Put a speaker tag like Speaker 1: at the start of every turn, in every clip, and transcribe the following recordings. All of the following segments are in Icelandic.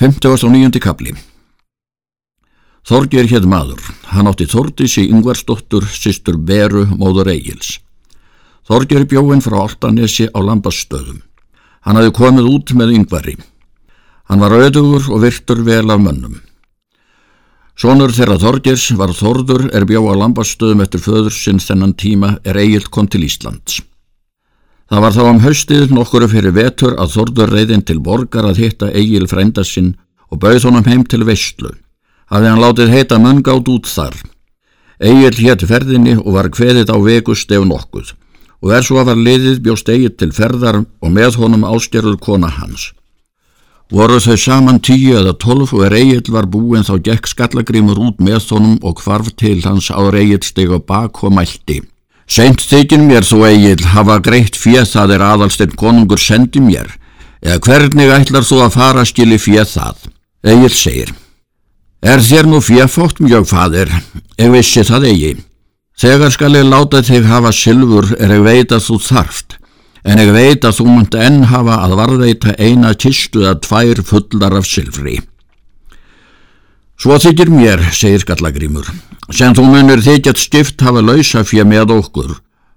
Speaker 1: 59. kapli Þorgir hétt maður. Hann átti Þordísi Yngvarsdóttur, sýstur Beru, móður Egils. Þorgir bjóinn frá Altanesi á Lambastöðum. Hann hafi komið út með Yngvari. Hann var auðugur og virtur vel af mönnum. Sónur þeirra Þorgirs var Þordur er bjó á Lambastöðum eftir föður sinn þennan tíma er Egil kom til Íslands. Það var þá um haustið nokkuru fyrir vetur að Þordur reyðin til borgar að hitta Egil frænda sinn og bauð honum heim til Vestlu. Hafði hann látið heita möngátt út þar. Egil hétt ferðinni og var kveðið á vegust ef nokkuð og svo að var liðið bjóst Egil til ferðar og með honum ástjörður kona hans. Voru þau saman tíu eða tolf og er Egil var búin þá gekk skallagrimur út með honum og kvarf til hans áður Egil steg á bak og mælti. Seint þykir mér þú eigil hafa greitt fjöð það er aðalsteinn konungur sendi mér, eða hvernig ætlar þú að fara skili fjöð það? Egil segir, er þér nú fjöðfótt mjög fadir, ég vissi það eigi. Þegar skal ég láta þig hafa sylfur er ég veit að þú þarft, en ég veit að þú munt enn hafa að varðveita eina kistu að tvær fullar af sylfri. Svo þykir mér, segir Skallagrímur, sem þú munur þykjast stift hafa lausa fyrir með okkur.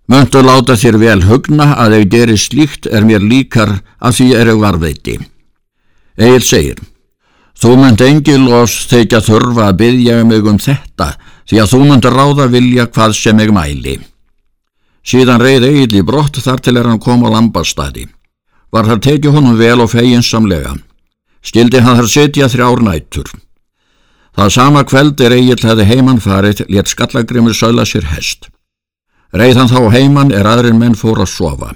Speaker 1: Möntu láta þér vel hugna að ef gerir slíkt er mér líkar að því er ég varveiti. Egil segir, þú munt engil og þykja þurfa að byggja mig um þetta því að þú munt ráða vilja hvað sem ég mæli. Síðan reyð Egil í brott þar til er hann kom á lambastadi. Var þar tekið honum vel og feginsamlega. Skildi hann þar setja þrjár nætur. Það sama kveld er Egil hefði heimann farið, létt skallagrimur sögla sér hest. Reið hann þá heimann er aðrir menn fór að sofa.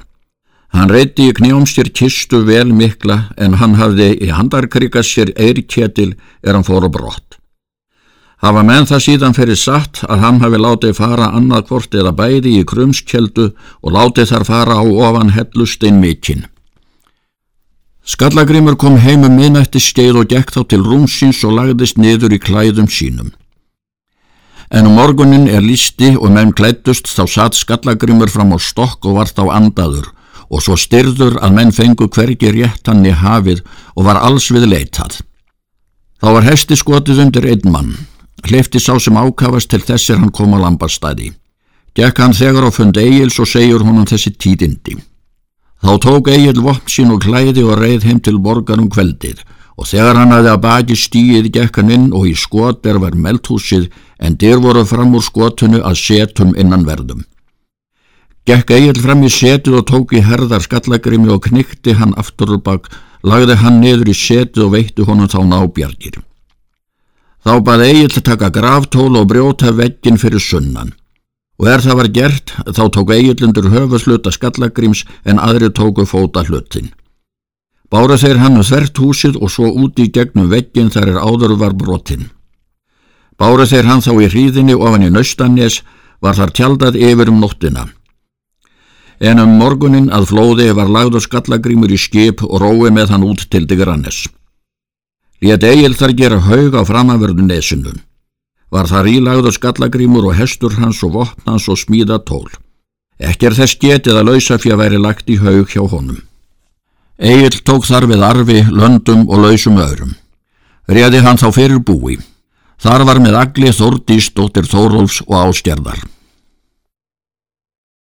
Speaker 1: Hann reyti í knjóm sér kistu vel mikla en hann hafði í handarkrika sér eirkjetil er hann fór að brott. Hafa menn það síðan fyrir satt að hann hafi látið fara annað hvort eða bæði í krumskjeldu og látið þar fara á ofan hellustinn mikinn. Skallagrimur kom heim um minnætti skeið og gekk þá til rúmsins og lagðist niður í klæðum sínum. En um morgunin er listi og menn klættust þá satt Skallagrimur fram á stokk og var þá andaður og svo styrður að menn fengu hvergi rétt hann í hafið og var alls við leitað. Þá var hesti skotið undir einn mann. Hlifti sá sem ákavast til þessir hann kom á lambastæði. Gekk hann þegar á fund Egils og segjur honum þessi tídindi. Þá tók Egil vopn sín og klæði og reið heim til borgar um kveldið og þegar hann aði að baki stíið gekk hann inn og í skoter var meldhúsið en dyr voru fram úr skotunu að setum innan verðum. Gekk Egil fram í setið og tók í herðar skallagrimi og knikti hann aftur og bak, lagði hann niður í setið og veitti honum þá nábjargir. Þá baði Egil taka graftól og brjóta veggin fyrir sunnan og er það var gert þá tók eigillundur höfusluta skallagrims en aðri tóku fóta hlutin. Bára þeir hann þvert húsið og svo úti í gegnum veggin þar er áður var brotinn. Bára þeir hann þá í hríðinni ofan í naustannes var þar tjaldað yfir um nóttina. En um morgunin að flóði var lagður skallagrimur í skip og rói með hann út til Digrannes. Létt eigil þar gera haug á framavörðu nesunum. Var þar ílagður skallagrímur og hestur hans og vopn hans og smíða tól. Ekki er þess getið að lausa fyrir að væri lagt í haug hjá honum. Egil tók þar við arfi, löndum og lausum öðrum. Réði hann þá fyrir búi. Þar var með agli Þórdís, dóttir Þórólfs og ástjærðar.